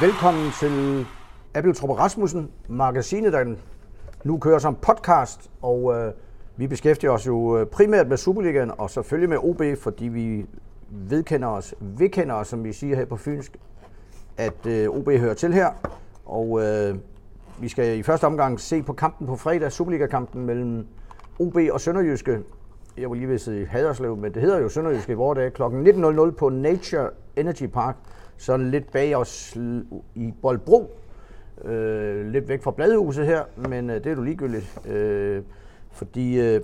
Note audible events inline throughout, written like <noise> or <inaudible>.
Velkommen til Abel Rasmussen, magasinet, der nu kører som podcast, og øh, vi beskæftiger os jo øh, primært med Superligaen, og selvfølgelig med OB, fordi vi vedkender os, vedkender os, som vi siger her på Fynsk, at øh, OB hører til her, og øh, vi skal i første omgang se på kampen på fredag, Superliga-kampen mellem OB og Sønderjyske. Jeg vil lige ved sige Haderslev, men det hedder jo Sønderjyske i vores dag, kl. 19.00 på Nature Energy Park, sådan lidt bag os i Boldbro, øh, lidt væk fra Bladhuset her, men øh, det er du ligegyldigt, øh, fordi øh,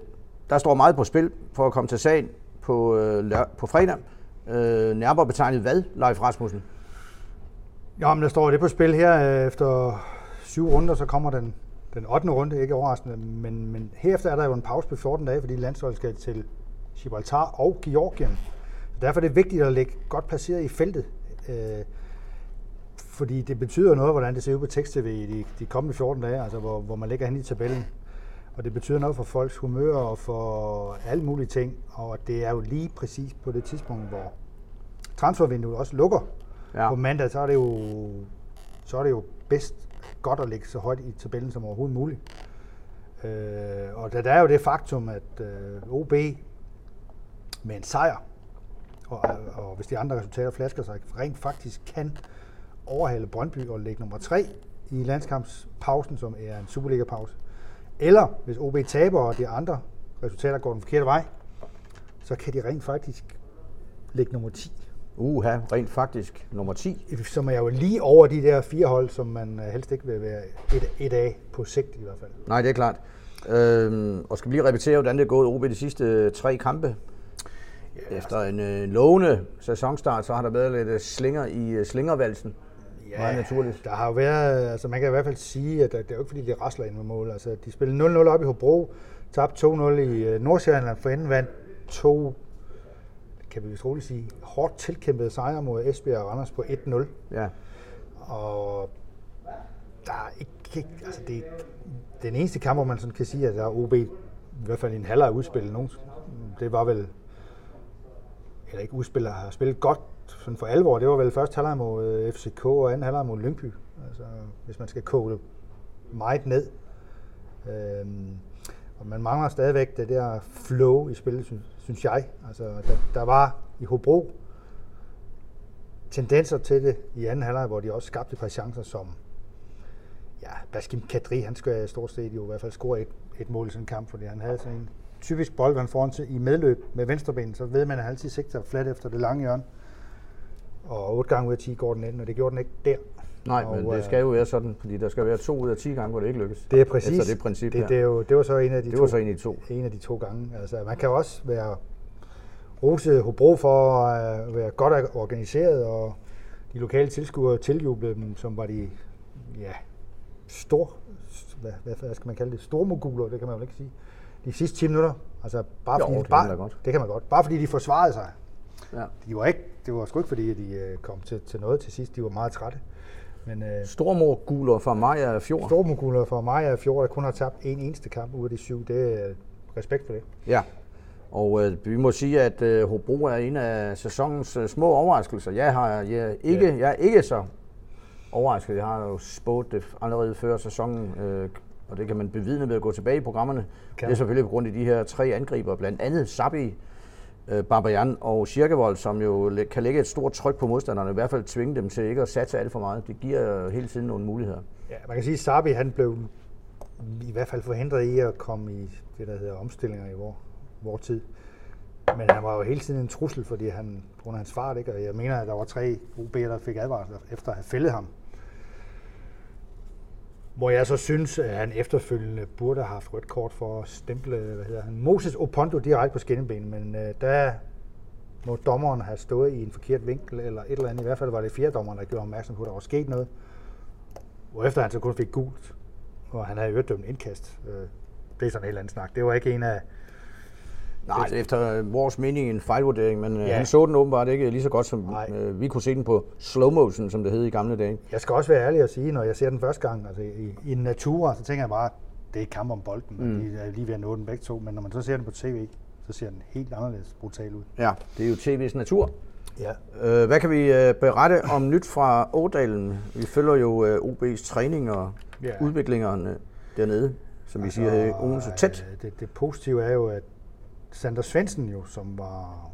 der står meget på spil for at komme til sagen på, øh, på fredag. Øh, nærmere betegnet hvad, Leif Rasmussen? Ja, men der står det på spil her. Øh, efter syv runder, så kommer den, den 8. runde, ikke overraskende. Men, men herefter er der jo en pause på 14 dage, fordi landsholdet skal til Gibraltar og Georgien. Så derfor er det vigtigt at ligge godt placeret i feltet. Øh, fordi det betyder noget, hvordan det ser ud på tekst-tv i de, de kommende 14 dage, altså hvor, hvor man ligger hen i tabellen. Og det betyder noget for folks humør og for alle mulige ting. Og det er jo lige præcis på det tidspunkt, hvor transfervinduet også lukker ja. på mandag, så er det jo, så er det jo bedst godt at ligge så højt i tabellen som overhovedet muligt. Øh, og der er jo det faktum, at øh, OB med en sejr, og, og hvis de andre resultater flasker sig, rent faktisk kan overhale Brøndby og ligge nummer 3 i landskampspausen, som er en Superliga-pause. Eller hvis OB taber, og de andre resultater går den forkerte vej, så kan de rent faktisk ligge nummer 10 Uha, rent faktisk nummer 10. Som er jo lige over de der fire hold, som man øh, helst ikke vil være et, et af på sigt i hvert fald. Nej, det er klart. Øhm, og skal lige repetere, hvordan det er gået OB de sidste tre kampe? Ja, Efter en øh, lovende sæsonstart, så har der været lidt øh, slinger i øh, slingervalsen. Ja, Meget naturligt. der har jo været, altså man kan i hvert fald sige, at det er jo ikke fordi, de rasler ind med mål. Altså, de spillede 0-0 op i Hobro, tabte 2-0 i Nordsjælland, for enden vandt to kan vi vist roligt sige, hårdt tilkæmpede sejre mod Esbjerg og Randers på 1-0. Ja. Og der er ikke, altså det, den eneste kamp, hvor man sådan kan sige, at der er OB, i hvert fald i en halvleg udspillet nogen, det var vel, eller ikke udspiller, har spillet godt sådan for alvor, det var vel første halvleg mod øh, FCK og anden halvleg mod Lyngby, altså hvis man skal koge det meget ned. Øhm, og man mangler stadigvæk det der flow i spillet, synes, synes jeg. Altså, der, der var i Hobro tendenser til det i anden halvleg, hvor de også skabte et par chancer, som ja, Baskim Kadri, han skal stort set jo i hvert fald score et, et mål i sådan en kamp, fordi han havde sådan en typisk bold, han foran til i medløb med venstreben, så ved man, at han altid sigter flat efter det lange hjørne. Og otte gange ud af 10 går den ind, og det gjorde den ikke der. Nej, og, men det skal jo være sådan, fordi der skal være to ud af 10 gange, hvor det ikke lykkes. Det er præcis. Efter det princip det, det, er jo, det var så en af de det to. Var så en af de to. En af de to gange. Altså, man kan også være rose Hobro for at være godt organiseret, og de lokale tilskuere tiljublede dem, som var de ja, stor, hvad, hvad, hvad skal man kalde det, stormoguler, det kan man jo ikke sige. De sidste 10 minutter, altså bare jo, fordi, det, bare, kan godt. det kan man godt, bare fordi de forsvarede sig. Ja. De var ikke, det var sgu ikke fordi, at de øh, kom til, til noget til sidst, de var meget trætte. Men, øh, Stormoguler fra Maja Fjord. Stormoguler fra Maja Fjord, der kun har tabt en eneste kamp ud af de syv. Det er respekt for det. Ja, og øh, vi må sige, at øh, Hobro er en af sæsonens øh, små overraskelser. Jeg, har, jeg, ikke, ja. jeg er ikke så overrasket. Jeg har jo spået det allerede før sæsonen, øh, og det kan man bevidne ved at gå tilbage i programmerne. Kan. Det er selvfølgelig på grund af de her tre angriber, blandt andet Sabi, øh, Barbajan og Schirkevold, som jo kan lægge et stort tryk på modstanderne, i hvert fald tvinge dem til ikke at satse alt for meget. Det giver hele tiden nogle muligheder. Ja, man kan sige, at Sabi han blev i hvert fald forhindret i at komme i det, der hedder omstillinger i vor, vor tid. Men han var jo hele tiden en trussel, fordi han, på grund af hans fart, ikke? og jeg mener, at der var tre OB'er, der fik advarsler efter at have fældet ham. Hvor jeg så synes, at han efterfølgende burde have haft rødt kort for at stemple hvad hedder han, Moses Opondo direkte på skinnebenen, men øh, der må dommeren have stået i en forkert vinkel eller et eller andet. I hvert fald var det fjerde dommeren, der gjorde opmærksom på, at der var sket noget. efter han så kun fik gult, og han havde øvrigt dømt indkast. Øh, det er sådan en helt anden snak. Det var ikke en af Nej, det er efter vores mening en fejlvurdering, men øh, ja. han så den åbenbart ikke lige så godt, som øh, vi kunne se den på slow motion, som det hed i gamle dage. Jeg skal også være ærlig at sige, når jeg ser den første gang, altså i, i natura, så tænker jeg bare, det er kamp om bolden, mm. og de er lige ved at nå den begge to, men når man så ser den på tv, så ser den helt anderledes brutal ud. Ja, det er jo tv's natur. Ja. Øh, hvad kan vi øh, berette om nyt fra Ådalen? Vi følger jo øh, OB's træning og Ja. udviklingerne dernede, som vi siger her i Odense tæt. øh, Det, det positive er jo, at Sander Svendsen jo, som var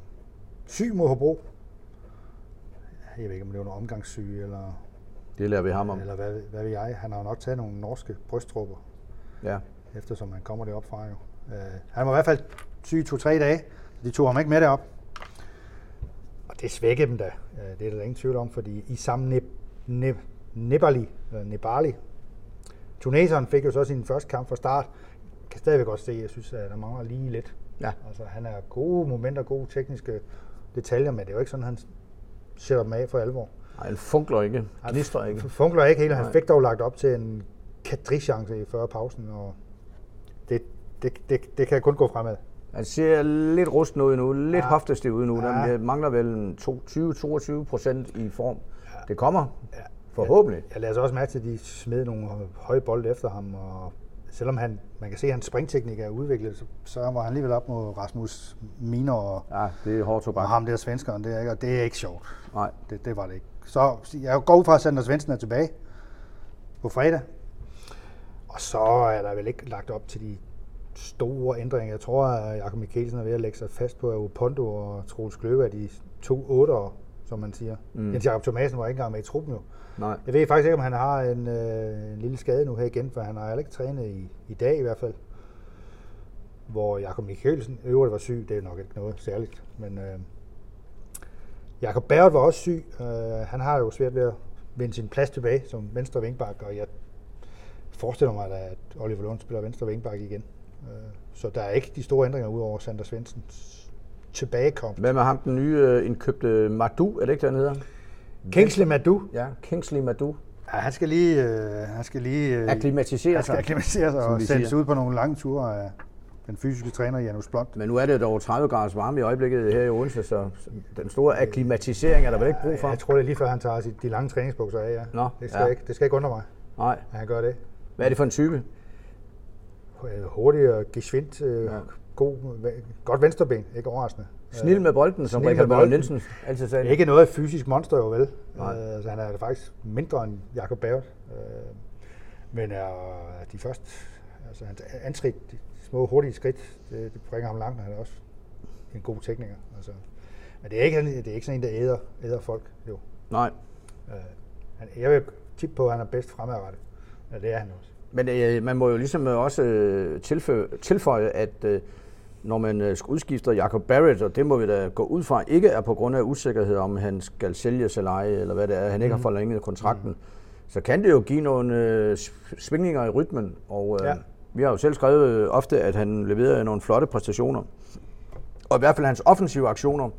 syg mod Hobro, jeg ved ikke, om det var noget omgangssyge, eller, Det lærer vi ham om. eller hvad, hvad ved jeg. Han har jo nok taget nogle norske brysttrupper, Ja. eftersom han kommer derop fra jo. Øh, han var i hvert fald syg to-tre dage. De tog ham ikke med derop. Og det svækkede dem da. Øh, Det er der ingen tvivl om, fordi i samme ne, ne, Nebali, eller Nebali, Tuneseren fik jo så sin første kamp fra start. Kan stadigvæk godt se, jeg synes, at der mangler lige lidt. Ja. Altså, han er gode momenter, gode tekniske detaljer, men det er jo ikke sådan, han sætter dem af for alvor. Nej, han funkler ikke. Gnistrer ikke. Funkler ikke helt. Han fik dog lagt op til en kadri-chance i 40 pausen, og det, det, det, det kan kun gå fremad. Han ser lidt rusten ud nu, lidt Ja. ja. hoftestiv ud nu. Ja. Der mangler vel en 20-22 procent i form. Det kommer. Ja. Forhåbentlig. Jeg lader så også mærke til, at de smed nogle høje bolde efter ham, og selvom han, man kan se, at hans springteknik er udviklet, så, så var han alligevel op mod Rasmus Miner og, Ja, det er hårdt tobak. og ham der svenskeren der, ikke? og det er ikke sjovt. Nej. Det, det var det ikke. Så jeg går ud fra, at Sander Svendsen er tilbage på fredag. Og så er der vel ikke lagt op til de store ændringer. Jeg tror, at Jakob Mikkelsen er ved at lægge sig fast på, at Opondo og Troels Kløve er de to otter, som man siger. Mm. Jens Jakob Thomasen var ikke engang med i truppen jo. Nej. Jeg ved faktisk ikke, om han har en, øh, en lille skade nu her igen, for han har heller ikke trænet i, i dag i hvert fald. Hvor Jakob Mikkelsen øvrigt var syg, det er nok ikke noget særligt. Men øh, Jakob Berget var også syg. Øh, han har jo svært ved at vinde sin plads tilbage som venstre vingbak, og jeg forestiller mig, da, at Oliver Lund spiller venstre vingbak igen. Øh, så der er ikke de store ændringer udover Sander Svendsens tilbagekomst. Hvad med ham, den nye øh, indkøbte Madu, er det ikke, den hedder? Kingsley Madu, Ja, Kingsley Madu. ja, han skal lige, øh, han skal lige øh, Akklimatisere Han skal sig. akklimatisere sig og sendes ud på nogle lange ture af den fysiske træner Janus Blond. Men nu er det dog 30 graders varme i øjeblikket her i Odense, så den store akklimatisering er der vel ikke brug for? Jeg tror, det er lige før, han tager sit- de lange træningsbukser af, ja. Nå, det, skal ja. ikke, det skal ikke undre mig, Nej. at han gør det. Hvad er det for en type? Øh, Hurtig og gesvindt, øh, Ja. god, godt venstreben, ikke overraskende. Snil med bolden, som snil Richard bolden. Nielsen altid sagde. Ikke noget fysisk monster jo vel. Nej. Øh, så han er faktisk mindre end Jakob Bavert. Øh, men er de første, altså hans antrit, de små hurtige skridt, det, det bringer ham langt, og han er også en god tekniker. Altså. Men det er ikke, det er ikke sådan en, der æder, æder folk, jo. Nej. Øh, han, jeg vil tippe på, at han er bedst fremadrettet. Ja, det er han også. Men øh, man må jo ligesom også øh, tilføje, tilføje, at øh, når man øh, skal udskifte Jacob Barrett, og det må vi da gå ud fra, ikke er på grund af usikkerhed om, han skal sælges eller ej, eller hvad det er, han ikke har forlænget kontrakten, mm. så kan det jo give nogle øh, sv- svingninger i rytmen. Og øh, Ja. vi har jo selv skrevet øh, ofte, at han leverede nogle flotte præstationer. Og i hvert fald hans offensive aktioner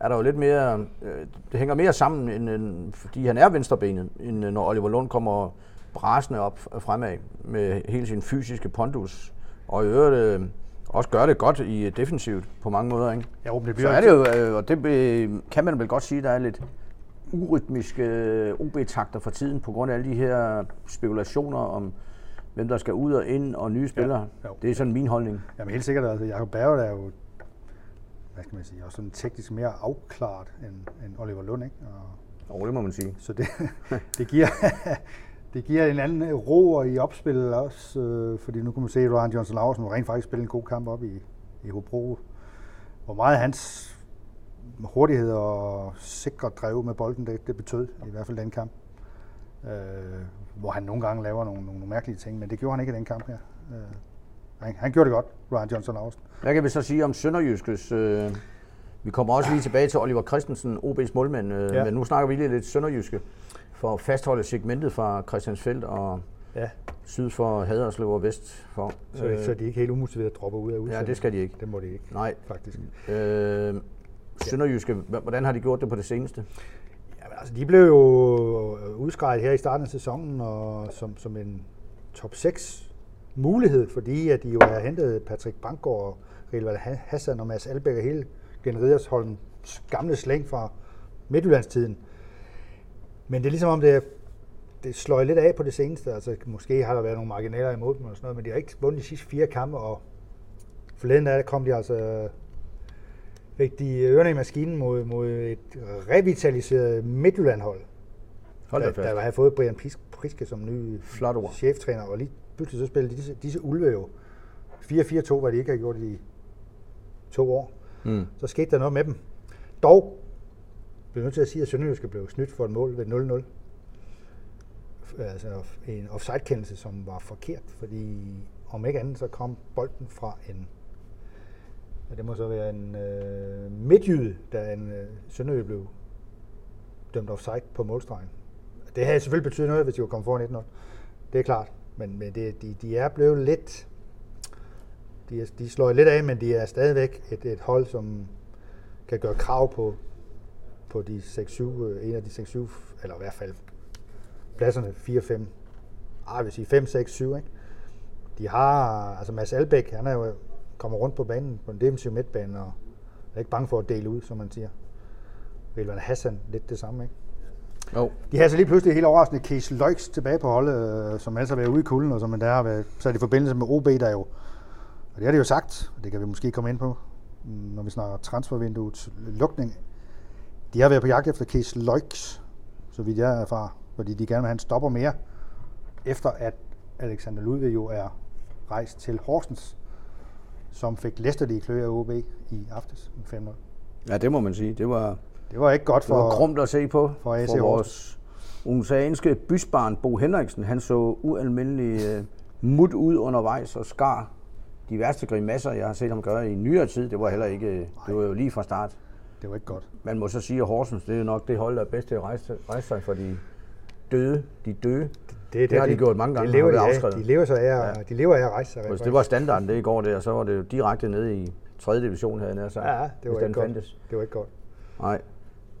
er der jo lidt mere, øh, det hænger mere sammen, end, end, fordi han er venstrebenet, end øh, når Oliver Lund kommer brasende op fremad med hele sin fysiske pondus. Og i øvrigt øh, også gør det godt i øh, defensivt på mange måder. Ikke? Ja, det Så bliver er det jo, øh, og det øh, kan man vel godt sige, der er lidt urytmiske OB-takter for tiden, på grund af alle de her spekulationer om, hvem der skal ud og ind, og nye spillere. jo. Det er sådan min holdning. Jamen helt sikkert, altså Jacob Berger er jo, hvad skal man sige, også sådan teknisk mere afklaret end, end Oliver Lund, ikke? Og, Og det må man sige. så det, <laughs> det giver, <laughs> det giver en anden ro i opspillet også, øh, fordi nu kan man se, at Ryan Johnson Larsen rent faktisk spille en god kamp op i, i Hobro. Hvor meget hans hurtighed og sikre drev med bolden, det, det betød i hvert fald den kamp. Øh, hvor han nogle gange laver nogle, nogle mærkelige ting, men det gjorde han ikke i den kamp her. Øh, han, han gjorde det godt, Ryan Johnson Larsen. Hvad kan vi så sige om Sønderjyskes? Øh, vi kommer også lige tilbage til Oliver Christensen, OB's målmand, øh, Ja. ja. men nu snakker vi lige lidt Sønderjyske for at fastholde segmentet fra Christiansfeldt og Ja, syd for Haderslev og vest for. så, øh, så de ikke helt umotiveret dropper ud af ja, udsendelsen. det skal de ikke. Det må de ikke, Nej. faktisk. Øh, Sønderjyske, hvordan har de gjort det på det seneste? Jamen, altså, de blev jo udskrejet her i starten af sæsonen og som, som en top 6 mulighed, fordi at de jo har hentet Patrick Bankgaard og Rilval Hassan og Mads Albeck og hele Glenn Ridersholms gamle slæng fra Midtjyllandstiden. Men det er ligesom om det, det slår lidt af på det seneste. Altså, måske har der været nogle marginaler imod dem og sådan noget, men de har ikke vundet de sidste fire kampe, og forleden af kom de altså fik de ørerne i maskinen mod, mod et revitaliseret Midtjylland-hold, Hold da der, der havde fået Brian Priske som ny Flot ord. cheftræner, og lige pludselig så spillede disse, disse ulve jo 4-4-2, hvad de ikke har gjort i to år. Mm. Så skete der noget med dem. Dog blev nødt til at sige, at Sønderjyske blev snydt for et mål ved 0-0. Altså en offside-kendelse, som var forkert, fordi om ikke andet, så kom bolden fra en ja, det må så være en øh, midtjyde, da en øh, Sønderjyde blev dømt offside på målstregen. Det havde selvfølgelig betydet noget, hvis de var kommet foran 1-0. Det er klart. Men, men det, de, de er blevet lidt... De, er, de slår lidt af, men de er stadigvæk et, et hold, som kan gøre krav på, på de 6-7, øh, en af de 6-7, eller i hvert fald pladserne 4-5. Ej, jeg vil sige 5, 6, 7, ikke? De har, altså Mads Albæk, han er jo kommer rundt på banen på en defensiv midtbane, og er ikke bange for at dele ud, som man siger. Velvan Hassan, lidt det samme, ikke? Jo. De har så lige pludselig helt overraskende Kees Løjks tilbage på holdet, øh, som altså har været ude i kulden, og som der har været sat i forbindelse med OB, der jo, og det har de jo sagt, og det kan vi måske komme ind på, mm, når vi snakker transfervinduets lukning. De har været på jagt efter Kees Løjks, så vidt jeg erfarer, fordi de gerne vil have en stopper mere, efter at Alexander Ludvig jo er rejst til Horsens, som fik Leicester i klø af OB i aftes med 5-0. Ja, det må man sige. Det var, Det var ikke godt det var for... grumt at se på for AC for vores odenseanske bysbarn Bo Henriksen. Han så ualmindelig uh, mut ud undervejs og skar de værste grimasser, jeg har set ham gøre i nyere tid. Det var heller ikke, det var jo lige fra start. Det var ikke godt. Man må så sige, at Horsens, det er nok det hold, der er bedst til at rejse, rejse sig for de døde. De døde. Det, det har de gjort mange gange, De lever, har de, det afskrevet. de lever sig af, ja. de lever af at rejse sig. Hvis det var standarden det i går der, så var det jo direkte nede i 3. division, havde jeg nær sagt. Ja, det var ikke godt. fandtes. Det var ikke godt. Nej.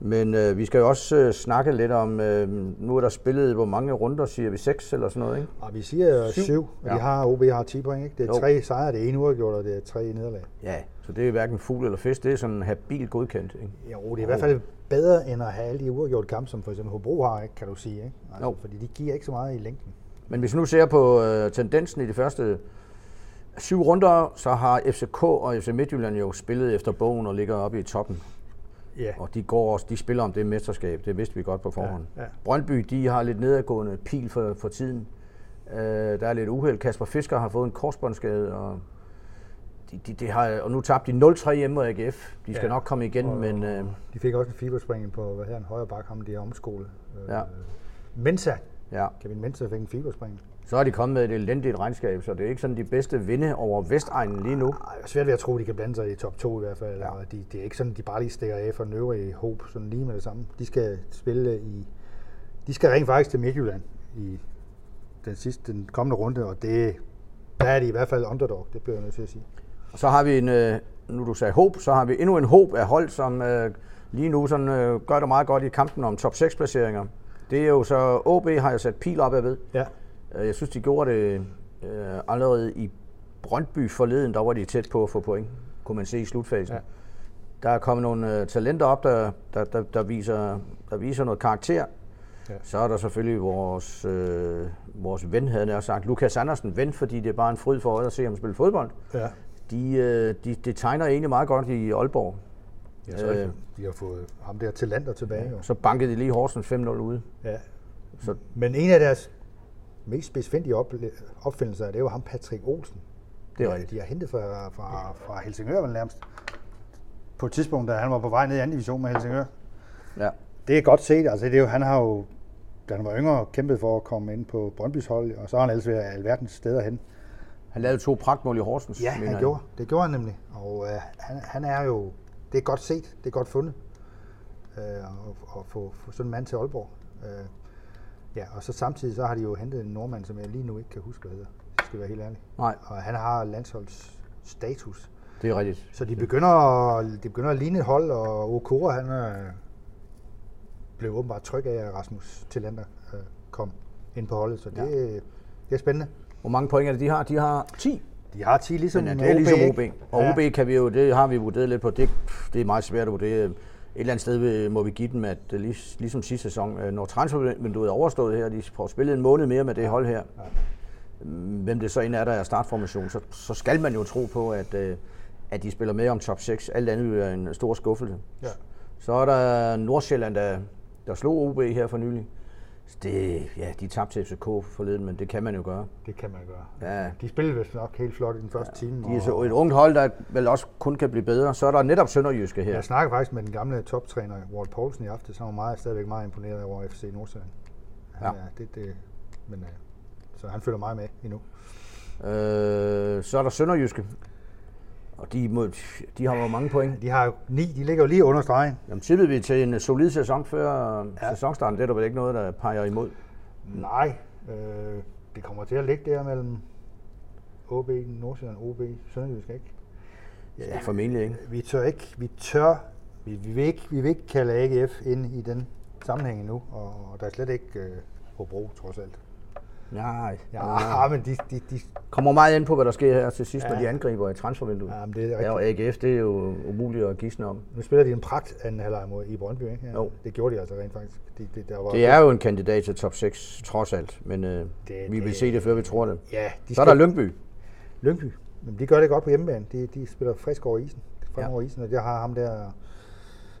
Men øh, vi skal jo også øh, snakke lidt om, øh, nu er der spillet, hvor mange runder, siger vi? Seks eller sådan noget, ikke? Og vi siger Syv. syv, og Ja. de har, OB har 10 point, ikke? Det er Jo. tre sejre, det er en uafgjort, og det er tre nederlag. Ja, så det er hverken fugl eller fisk, det er sådan habil godkendt, ikke? Jo, det er i hvert fald bedre, end at have alle de uafgjorte kampe, som for eksempel Hobro har, ikke, kan du sige. Ikke? Altså, Jo. Fordi de giver ikke så meget i længden. Men hvis vi nu ser på øh, tendensen i de første syv runder, så har FCK og FC Midtjylland jo spillet efter bogen og ligger oppe i toppen. Ja. Og de går også, de spiller om det mesterskab, det vidste vi godt på forhånd. Ja, ja. Brøndby, de har lidt nedadgående pil for, for tiden. Øh, der er lidt uheld. Kasper Fisker har fået en korsbåndsskade, og, de, de, de har, og nu tabte de 0-3 hjemme mod AGF. De skal Ja. nok komme igen, Og- men øh, De fik også en fiberspring på, hvad her, en højre bak, ham de er omskole. Øh, Ja. Mensa, ja. Kevin Mensa fik en fiberspring. Så er de kommet med et elendigt regnskab, så det er ikke sådan de bedste vinde over Vestegnen lige nu. Ej, det er svært ved at tro, de kan blande sig i top 2 i hvert fald. Ja. Og de, det er ikke sådan, de bare lige stikker af for den øvrige håb, sådan lige med det samme. De skal spille i... De skal rent faktisk til Midtjylland i den sidste, den kommende runde, og det, der er de i hvert fald underdog, det bliver jeg nødt til at sige. Og så har vi en, øh, nu du sagde håb, så har vi endnu en håb af hold, som øh, lige nu sådan, øh, gør det meget godt i kampen om top 6 placeringer. Det er jo så, OB har jeg sat pil op, jeg ved. Ja, Jeg synes, de gjorde det øh, allerede i Brøndby forleden, der var de tæt på at få point, kunne man se i slutfasen. Ja. Ja. Der er kommet nogle øh, talenter op, der, der, der, der, viser, der viser noget karakter. Ja. Ja. Så er der selvfølgelig vores, øh, vores ven, havde jeg sagt, Lukas Andersen, ven, fordi det er bare en fryd for øjet at se ham spille fodbold. ja. De, øh, de, det tegner egentlig meget godt i Aalborg. ja så Øh. øh. de har fået ham der til lander tilbage. Jo. Så bankede de lige Horsens 5-0 ude. Ja. Så Men en af deres mest spidsfindige op, opfindelser, det er jo ham Patrick Olsen. det er rigtigt. De har hentet fra, fra, fra Helsingør vel nærmest. På et tidspunkt, da han var på vej ned i anden division med Helsingør. Ja. Det er godt set. Altså, det er jo, han har jo, da han var yngre, kæmpet for at komme ind på Brøndbys hold, og så har han altså været alverdens steder hen. Han lavede to pragtmål i Horsens. Ja, han jeg. gjorde. Det gjorde han nemlig. Og øh, han, han er jo, det er godt set, det er godt fundet. Øh, at, at få, få sådan en mand til Aalborg. Øh, ja, og så samtidig så har de jo hentet en nordmand, som jeg lige nu ikke kan huske, hvad hedder. Jeg skal være helt ærlig. Nej, Og han har landsholdsstatus. det er rigtigt. Så de begynder, at, de begynder at ligne et hold, og Okora, han øh, blev åbenbart tryg af, at Rasmus Tillander øh, kom ind på holdet. Så det, ja. det er spændende. Hvor mange point er det, de har? De har 10. De har 10 ligesom Men ja, det er ligesom OB. ikke? Og ja. OB kan vi jo, det har vi vurderet lidt på, det, det er meget svært at vurdere. Et eller andet sted må vi give dem, at ligesom sidste sæson, øh, når transfervinduet er overstået her, de får spillet en måned mere med det hold her, Mm, hvem det så end er, der er startformation, så, så skal man jo tro på, at, øh, at de spiller med om top 6. Alt andet vil være en stor skuffelse. Ja. Så er der Nordsjælland, der, der slog OB her for nylig. Det, ja, de tabte til FCK forleden, men det kan man jo gøre. Det kan man gøre. Ja. De spillede vist nok helt flot i den første time. De er så et ungt hold, der vel også kun kan blive bedre. Så er der netop Sønderjyske her. Jeg snakkede faktisk med den gamle toptræner, Walt Poulsen, i aften, så var meget, stadigvæk meget imponeret over FC Nordsjælland. Ja. ja. det, det, men, øh, så han følger meget med endnu. Øh, så er der Sønderjyske. Og de, må, de har jo mange point. De har jo ni, de ligger jo lige under stregen. Jamen, tippede vi til en solid sæson før ja. sæsonstarten. Det er der vel ikke noget, der peger imod. Nej, øh, det kommer til at ligge der mellem OB, Nordsjælland, OB, Sønderjysk, ikke? Ja, formentlig ikke. Vi tør ikke, vi tør, vi, vi, vil ikke, vi vil ikke kalde AGF ind i den sammenhæng endnu, og, og der er slet ikke øh, Hobro, trods alt. Nej. Ja, men de, de, de, Kommer meget ind på, hvad der sker her til sidst, ja. Ja. når de angriber i transfervinduet. ja, men det er Ja, og. AGF, det er jo umuligt at gisne om. Nu spiller de en pragt anden halvleg mod i Brøndby, ikke? Ja, Jo. Det gjorde de altså rent faktisk. De, de, der var, Det er jo en kandidat til top 6, trods alt. Men øh, Det- vi vil det- se det, før vi tror det. Ja, de Så er der Lyngby. Lyngby. Men de gør det godt på hjemmebane. De, de spiller frisk over isen. Frem Ja. over isen, og der har ham der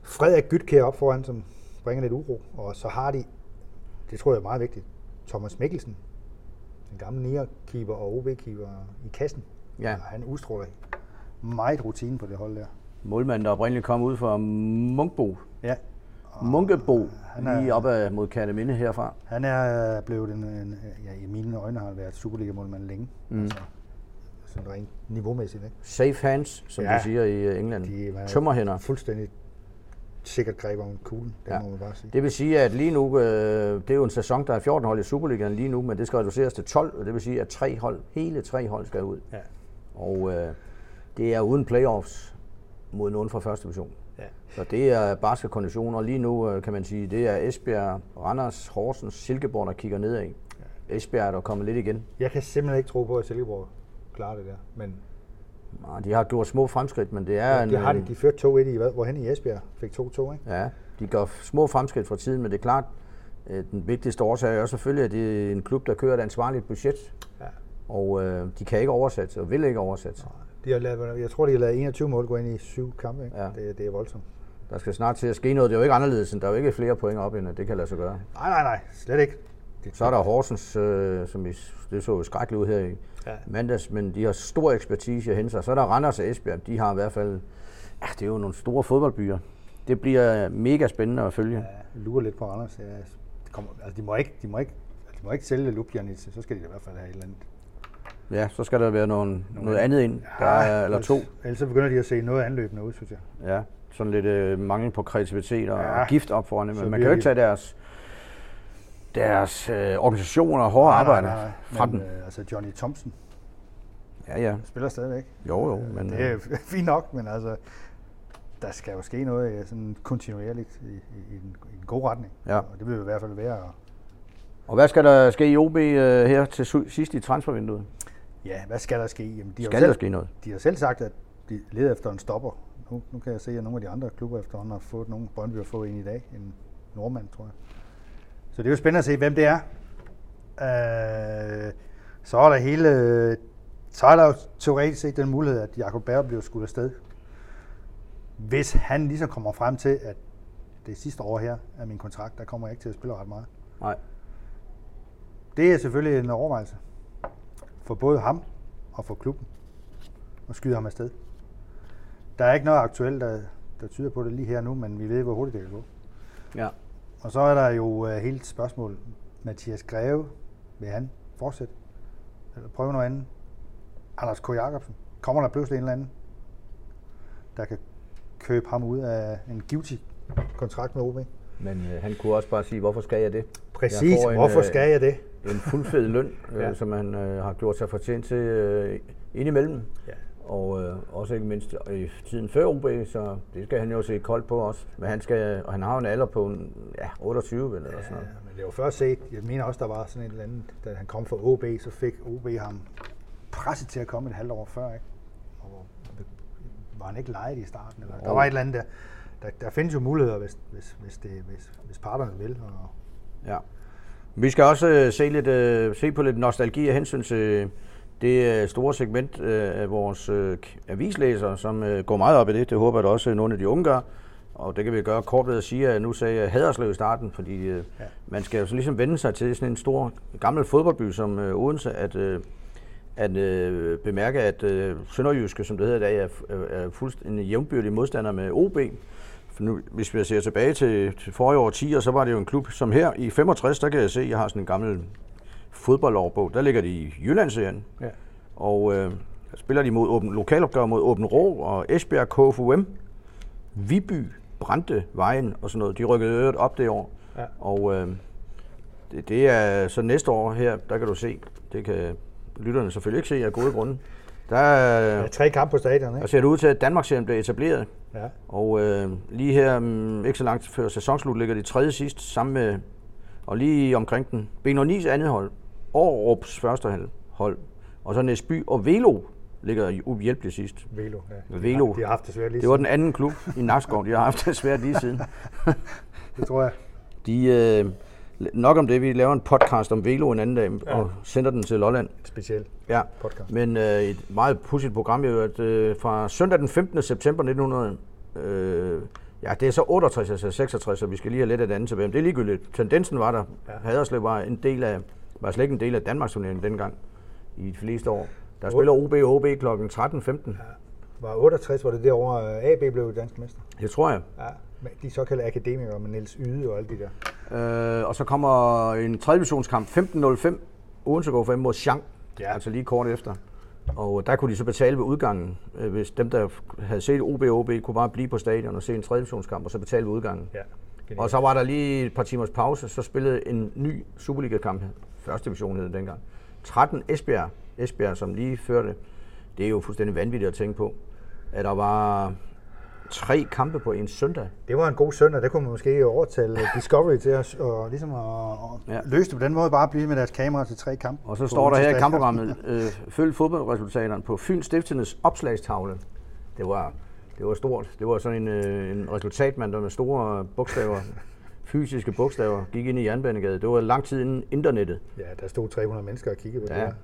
Frederik Gytkær op foran, som bringer lidt uro. Og så har de, det tror jeg er meget vigtigt, Thomas Mikkelsen, den gamle nier-keeper og OB-keeper i kassen. Ja. Og han udstråler meget rutine på det hold der. Målmanden, der oprindeligt kom ud fra Munkbo. Ja, Munkebo, han er- lige op mod Katteminde herfra. han er blevet en, en ja, i mine øjne har han været Superliga-målmand længe. Mm. Altså, sådan rent niveaumæssigt, ikke? Safe hands, som ja. De siger i øh, England. De var Tømmerhænder. fuldstændig sikkert greb om kuglen, det Ja. ja. må man bare sige. Det vil sige, at lige nu, øh, det er jo en sæson, der er 14 hold i Superligaen lige nu, men det skal reduceres til 12, og det vil sige, at tre hold, hele tre hold skal ud. Ja. Og øh, det er uden playoffs mod nogen fra første division. Ja. Så det er barske konditioner. Lige nu øh, kan man sige, det er Esbjerg, Randers, Horsens, Silkeborg, der kigger nedad. Ja. Esbjerg er der kommet lidt igen. Jeg kan simpelthen ikke tro på, at Silkeborg klarer det der. Men Nej, De har gjort små fremskridt, men det er ja, en, det har de. De førte 2-1 i, hvad- hvorhen i Esbjerg fik 2-2, ikke? Ja, de gør små fremskridt fra tiden, men det er klart, øh, den vigtigste årsag er jo selvfølgelig, at det er en klub, der kører et ansvarligt budget, Ja. og øh, de kan ikke oversætte, og vil ikke oversætte. De har lavet, jeg tror, de har lavet 21 mål gå ind i syv kampe, ikke? Ja. Det, det er voldsomt. Der skal snart til at ske noget. Det er jo ikke anderledes, end der er jo ikke flere point op, end at det kan lade sig gøre. Nej, nej, nej. Slet ikke. Det, Så er der Horsens, øh, som vi, det så jo skrækkeligt ud her i Ja. mandags, men de har stor ekspertise at hente sig. Så er der Randers og Esbjerg, de har i hvert fald, ja, det er jo nogle store fodboldbyer. Det bliver mega spændende at følge. Ja, lurer lidt på Anders. Ja, det kommer, altså, de må ikke, de må ikke, de må ikke sælge Lubjanitz, så skal de i hvert fald have et eller andet. Ja, så skal der være nogen, noget andet ind, der er, eller to. Ellers, så begynder de at se noget anløbende ud, synes jeg. Ja, sådan lidt øh, mangel på kreativitet og, ja. Ja. og gift op foran det. Men man kan jo ikke tage deres, deres øh, organisationer og hårde arbejde fra Men, dem. øh, altså Johnny Thompson Ja, ja. spiller stadigvæk. Jo, jo. Men, Det øh, er <laughs> fint nok, men altså, der skal jo ske noget øh, sådan kontinuerligt i, i, i, en, i en god retning. Ja. Og det vil i hvert fald være. og hvad skal der ske i OB øh, her til sidst i transfervinduet? Ja, hvad skal der ske? Jamen, de, har Skal der selv, ske noget? de har selv sagt, at de leder efter en stopper. Nu, nu kan jeg se, at nogle af de andre klubber efterhånden har fået nogle. Brøndby har fået en i dag. En nordmand, tror jeg. Så det er jo spændende at se, hvem det er. Øh, så er der hele... Så er der jo teoretisk set den mulighed, at Jakob Berg bliver skudt afsted. Hvis han ligesom kommer frem til, at det sidste år her af min kontrakt, der kommer jeg ikke til at spille ret meget. Nej. Det er selvfølgelig en overvejelse for både ham og for klubben at skyde ham afsted. Der er ikke noget aktuelt, der, der tyder på det lige her nu, men vi ved, hvor hurtigt det kan gå. Ja. Og så er der jo uh, hele spørgsmål. Mathias Greve, vil han fortsætte? Eller prøve noget andet? Anders K. Jacobsen, kommer der pludselig en eller anden, der kan købe ham ud af en givtig kontrakt med OB? Men øh, han kunne også bare sige, hvorfor skal jeg det? Præcis, får en, hvorfor øh, skal jeg det? En fuldfed løn, <laughs> øh, Ja. som han øh, har gjort sig fortjent til øh, indimellem. Ja. Og øh, også ikke mindst i tiden før OB, så det skal han jo se koldt på også. Men han skal, og han har jo en alder på ja, 28 eller, eller sådan noget. Ja, men det var først set, jeg mener også, der var sådan et eller andet, da han kom fra OB, så fik OB ham presset til at komme et halvt år før, ikke? Og var han ikke lejet i starten? Eller? Der var et eller andet der. Der, der findes jo muligheder, hvis, hvis, hvis, det, hvis, hvis parterne vil. Og, Ja. Vi skal også øh, se, lidt, øh, se på lidt nostalgi af hensyn til det store segment øh, af vores øh, avislæsere, som øh, går meget op i det. Det håber jeg da også, nogle af de unge gør. Og det kan vi gøre kort ved at sige, at nu sagde jeg Haderslev i starten, fordi ja. man skal jo så ligesom vende sig til sådan en stor gammel fodboldby som Odense, at, at øh, bemærke, at øh, Sønderjyske, som det hedder i dag, er, er fuldstændig jævnbyrdig modstander med OB. For nu, hvis vi ser tilbage til, til forrige årtier, så var det jo en klub som her i 65, der kan jeg se, at jeg har sådan en gammel fodboldårbog. Der ligger de i Jyllandsserien. Ja. Og øh, spiller de mod åben, lokalopgør mod Åben Rå og Esbjerg KFUM. Viby, Brande, Vejen og sådan noget. De rykkede øvrigt op det år. Ja. Og øh, det, det, er så næste år her, der kan du se, det kan lytterne selvfølgelig ikke se af gode grunde. Der er ja, tre kampe på stadion, ikke? Der ser det ud til, at Danmarksserien bliver etableret. Ja. Og øh, lige her, um, ikke så langt før sæsonslut, ligger de tredje sidst, sammen med, og lige omkring den, B9's andet hold, Aarups første hold, og så Næsby og Velo ligger uhjælpeligt sidst. Velo, ja. Velo. De har haft det svært lige Det var den anden klub i Nakskov, de har haft det svært lige siden. <laughs> det tror jeg. De, øh, nok om det, vi laver en podcast om Velo en anden dag, ja. og sender den til Lolland. Specielt ja. podcast. Men øh, et meget pudsigt program, jo, at øh, fra søndag den 15. september 1900, øh, ja, det er så 68, altså 66, så vi skal lige have lidt af det andet tilbage. Men det er ligegyldigt. Tendensen var der. Ja. Haderslev var en del af, var slet ikke en del af Danmarks turneringen dengang i de fleste år. Der spiller OB og OB kl. 13.15. Ja. Var 68, var det derovre AB blev dansk mester? Det tror jeg. Ja, de såkaldte akademikere med Niels Yde og alle de der. Øh, og så kommer en 3. divisionskamp 15.05. Odense går 5 mod Chang, ja. altså lige kort efter. Og der kunne de så betale ved udgangen, øh, hvis dem, der havde set OB og OB, kunne bare blive på stadion og se en 3. divisionskamp, og så betale ved udgangen. Ja. Og så var der lige et par timers pause, så spillede en ny Superliga-kamp, første division hed dengang. 13 Esbjerg Esbjerg, som lige førte. Det er jo fuldstændig vanvittigt at tænke på, at der var tre kampe på en søndag. Det var en god søndag. Det kunne man måske overtale <laughs> Discovery til os, og ligesom at, at ja. løse det på den måde, bare blive med deres kamera til tre kampe. Og så står der her i kampprogrammet, <laughs> øh, følg fodboldresultaterne på Fyns Stiftenes opslagstavle. Det var, det var stort. Det var sådan en, øh, en resultatmand, der med store bogstaver fysiske bogstaver gik ind i Jernbanegade. Det var lang tid inden internettet. Ja, der stod 300 mennesker og kiggede på ja. det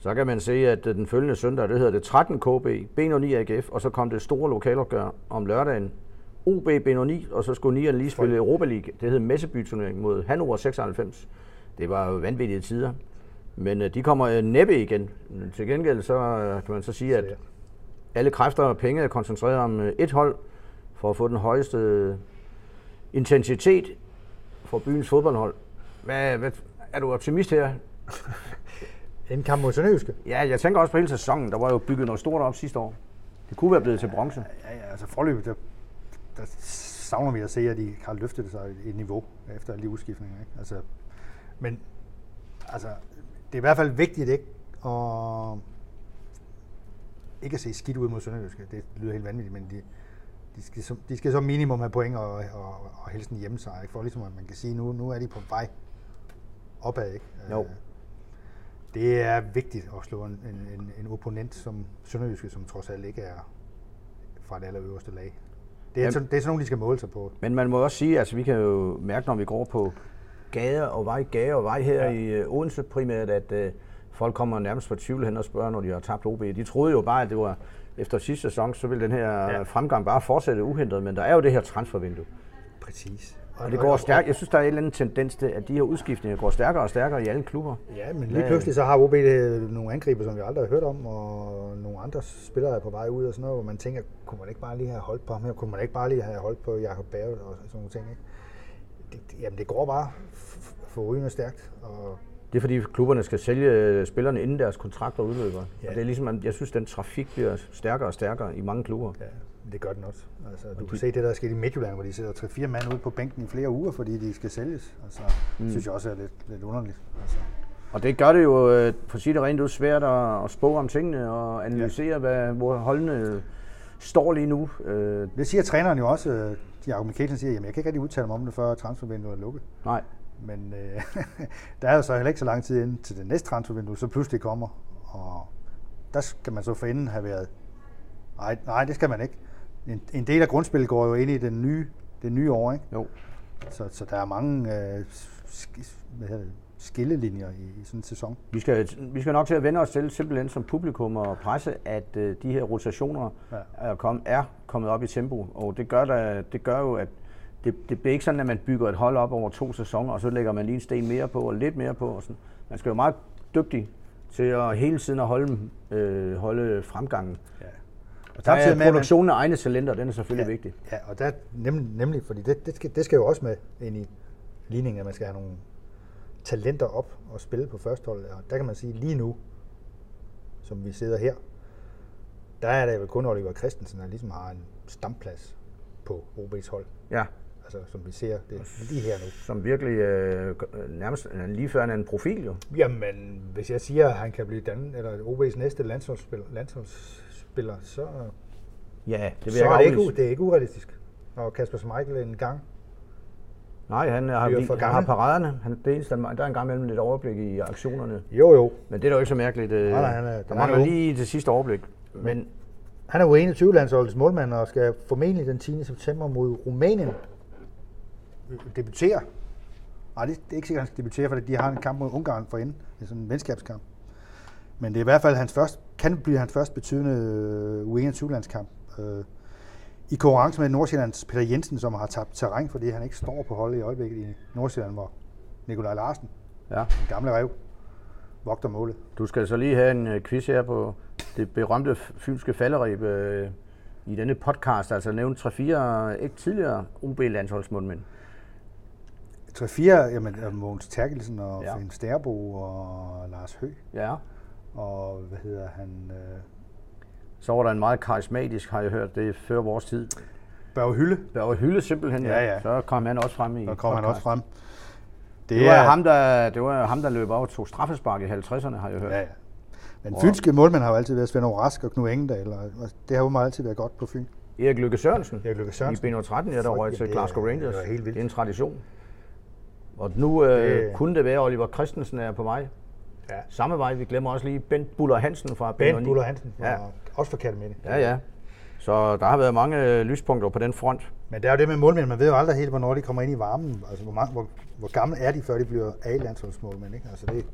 så kan man se, at den følgende søndag, det hedder det 13 KB, B09 AGF, og så kom det store lokalopgør om lørdagen. OB B09, og så skulle Nian lige spille Europa League. Det hed Messeby-turnering mod Hannover 96. Det var jo vanvittige tider. Men uh, de kommer uh, næppe igen. Til gengæld så uh, kan man så sige, at alle kræfter og penge er koncentreret om et hold for at få den højeste intensitet for byens fodboldhold. Hvad, hvad, er du optimist her? <laughs> En kamp mod Sønderjyske? Ja, jeg tænker også på hele sæsonen. Der var jo bygget noget stort op sidste år. Det kunne være blevet til bronze. Ja, ja altså forløbet, der, der savner vi at se, at de har løftet sig et niveau efter alle de udskiftninger. Ikke? Altså, men altså, det er i hvert fald vigtigt ikke at ikke at se skidt ud mod Sønderjyske. Det lyder helt vanvittigt, men de, de, skal, som, de skal så minimum have point og, og, og helst en hjemmesejr, ikke? for ligesom at man kan sige, nu, nu er de på vej opad. Ikke? Jo. Øh, det er vigtigt at slå en, en, en opponent som Sønderjyske, som trods alt ikke er fra det allerøverste lag. Det er, Jamen, sådan, det er sådan nogle, de skal måle sig på. Men man må også sige, at altså, vi kan jo mærke, når vi går på gader og vej, gader og vej her ja. i uh, Odense primært, at uh, folk kommer nærmest på tvivl hen og spørger, når de har tabt OB. De troede jo bare, at det var efter sidste sæson, så ville den her ja. fremgang bare fortsætte uhindret, men der er jo det her transfervindue. Præcis. Og det går stærkt. Jeg synes, der er en eller anden tendens til, at de her udskiftninger går stærkere og stærkere i alle klubber. Ja, men lige pludselig så har OB øh, nogle angriber, som vi aldrig har hørt om, og nogle andre spillere er på vej ud og sådan noget, hvor man tænker, kunne man ikke bare lige have holdt på ham her? Kunne man ikke bare lige have holdt på Jakob Bave og sådan nogle ting? Ikke? Det, jamen, det går bare for rygende stærkt. Og det er fordi klubberne skal sælge øh, spillerne inden deres kontrakter udløber. Ja. Og det er ligesom, jeg synes, den trafik bliver stærkere og stærkere i mange klubber. Ja. Det gør den også. Altså, du kan se det, der er sket i Midtjylland, hvor de sidder tre fire mand ude på bænken i flere uger, fordi de skal sælges. Altså, mm. synes jeg også er lidt, lidt underligt. Altså. Og det gør det jo, øh, for at sige det rent ud, svært at, at spå om tingene og analysere, ja. hvad, hvor holdene står lige nu. Øh. Det siger træneren jo også. Jakob Mikkelsen siger, at jeg kan ikke rigtig udtale mig om det, før transfervinduet er lukket. Nej. Men øh, <laughs> der er jo så heller ikke så lang tid inden til det næste transfervindue, så pludselig kommer. Og der skal man så for inden have været Nej, nej, det skal man ikke en, en del af grundspillet går jo ind i den nye, det nye år, ikke? Jo. Så, så der er mange øh, hvad hedder det, skillelinjer i, i sådan en sæson. Vi skal, vi skal nok til at vende os til, simpelthen som publikum og presse, at øh, de her rotationer Ja. er, kom, er kommet op i tempo. Og det gør, da, det gør jo, at det, det bliver ikke sådan, at man bygger et hold op over to sæsoner, og så lægger man lige en sten mere på og lidt mere på. Og sådan. Man skal jo meget dygtig til at hele tiden at holde, øh, holde fremgangen. Ja. Og Der er med, man- produktionen af egne talenter, den er selvfølgelig ja, vigtig. Ja, og der, nemlig, nemlig fordi det, det, skal, det skal jo også med ind i ligningen, at man skal have nogle talenter op og spille på førsteholdet. Og der kan man sige, lige nu, som vi sidder her, der er det vel kun Oliver Christensen, der ligesom har en stamplads på OB's hold. Ja, Altså, som vi ser det lige her nu. som virkelig øh, nærmest øh, lige før han er en profil jo. Jamen, hvis jeg siger, at han kan blive Dan, eller OB's næste landsholdsspiller, landsholdsspiller så, Ja, det vil så jeg er det ikke det er ikke urealistisk. Og Kasper Schmeichel en gang. Nej, han har, vi, han har paraderne. Han, det eneste, der er en gang imellem lidt overblik i aktionerne. Jo, jo. Men det er da ikke så mærkeligt. øh, Nej, nej, han er- der er mangler lige det sidste overblik. Men Han er jo 21 landsholdets målmand og skal formentlig den 10. september mod Rumænien debutere. Nej, det det er ikke sikkert, at han skal debutere, fordi de har en kamp mod Ungarn for inden. Det er sådan en venskabskamp. Men det er i hvert fald hans første, kan blive hans første betydende øh, U21-landskamp. Øh, I konkurrence med Nordsjællands Peter Jensen, som har tabt terræn, fordi han ikke står på holdet i øjeblikket i Nordsjælland, hvor Nikolaj Larsen, ja, den gamle rev, vogter målet. du skal så lige have en øh, quiz her på det berømte fynske falderib øh, i denne podcast. Altså nævnt 3-4 ikke tidligere OB-landsholdsmundmænd. 3-4, jamen, øh, Mogens Terkelsen og Ja. Finn Sterbo og Lars Høgh. Ja. Og hvad hedder han? Øh, Så var der en meget karismatisk, har jeg hørt, det er før vores tid. Børge Hylde. Børge Hylde simpelthen, Ja, ja. Så kom han også frem i Der kommer han også podcast. frem. Det, var ham, der, det var ham, der løb over og tog straffespark i 50'erne, har jeg hørt. Ja, ja. Men Wow. fynske målmænd har jo altid været Svend Rask og Knud Engendal, og det har jo meget altid været godt på Fyn. Erik Lykke Sørensen. Erik Lykke Sørensen. I B13, ja, der røg til det er- Glasgow Rangers. det er helt vildt. Det er en tradition. Og nu øh, Det- kunne det være, Oliver Christensen er på vej. Ja. Samme vej, vi glemmer også lige Bent Buller Hansen fra Bent B09. Buller Hansen, Ja. ja. også for Katteminde. Ja, ja. Så der har været mange øh, lyspunkter på den front. Men det er jo det med målmænd, man ved jo aldrig helt, hvornår de kommer ind i varmen. Altså, hvor, mange, hvor, hvor gamle er de, før de bliver A-landsholdsmålmænd, ikke? Altså, det,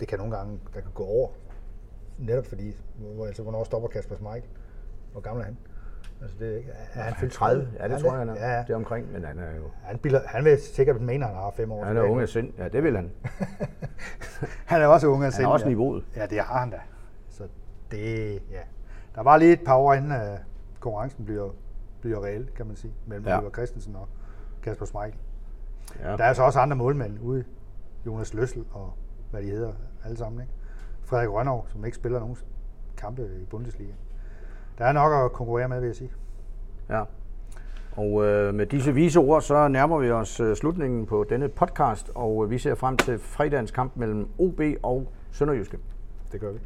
det kan nogle gange, der kan gå over. Netop fordi, hvor, altså, hvornår stopper Kasper Schmeichel? Hvor gammel er han? Altså, det er, er han fyldt 30, ja, det tror jeg, han er. Ja, ja. Det er omkring, men han er jo Han, bilder, han vil sikkert mene, at han har fem år. han er unge af sind. Ja, det vil han. <laughs> Han er også unge af Han sind, har også ja. niveauet. Ja, det har han da. Så det, ja. Der var lige et par år inden uh, konkurrencen bliver, bliver reel, kan man sige, mellem ja. Oliver Christensen og Kasper Schmeichel. Ja. Der er så også andre målmænd ude. Jonas Løssel og hvad de hedder alle sammen. Ikke? Frederik Rønnow, som ikke spiller nogen kampe i Bundesliga. Der er nok at konkurrere med, vil jeg sige. Ja. Og øh, med disse vise ord, så nærmer vi os øh, slutningen på denne podcast, og øh, vi ser frem til fredagens kamp mellem OB og Sønderjyske. Det gør vi.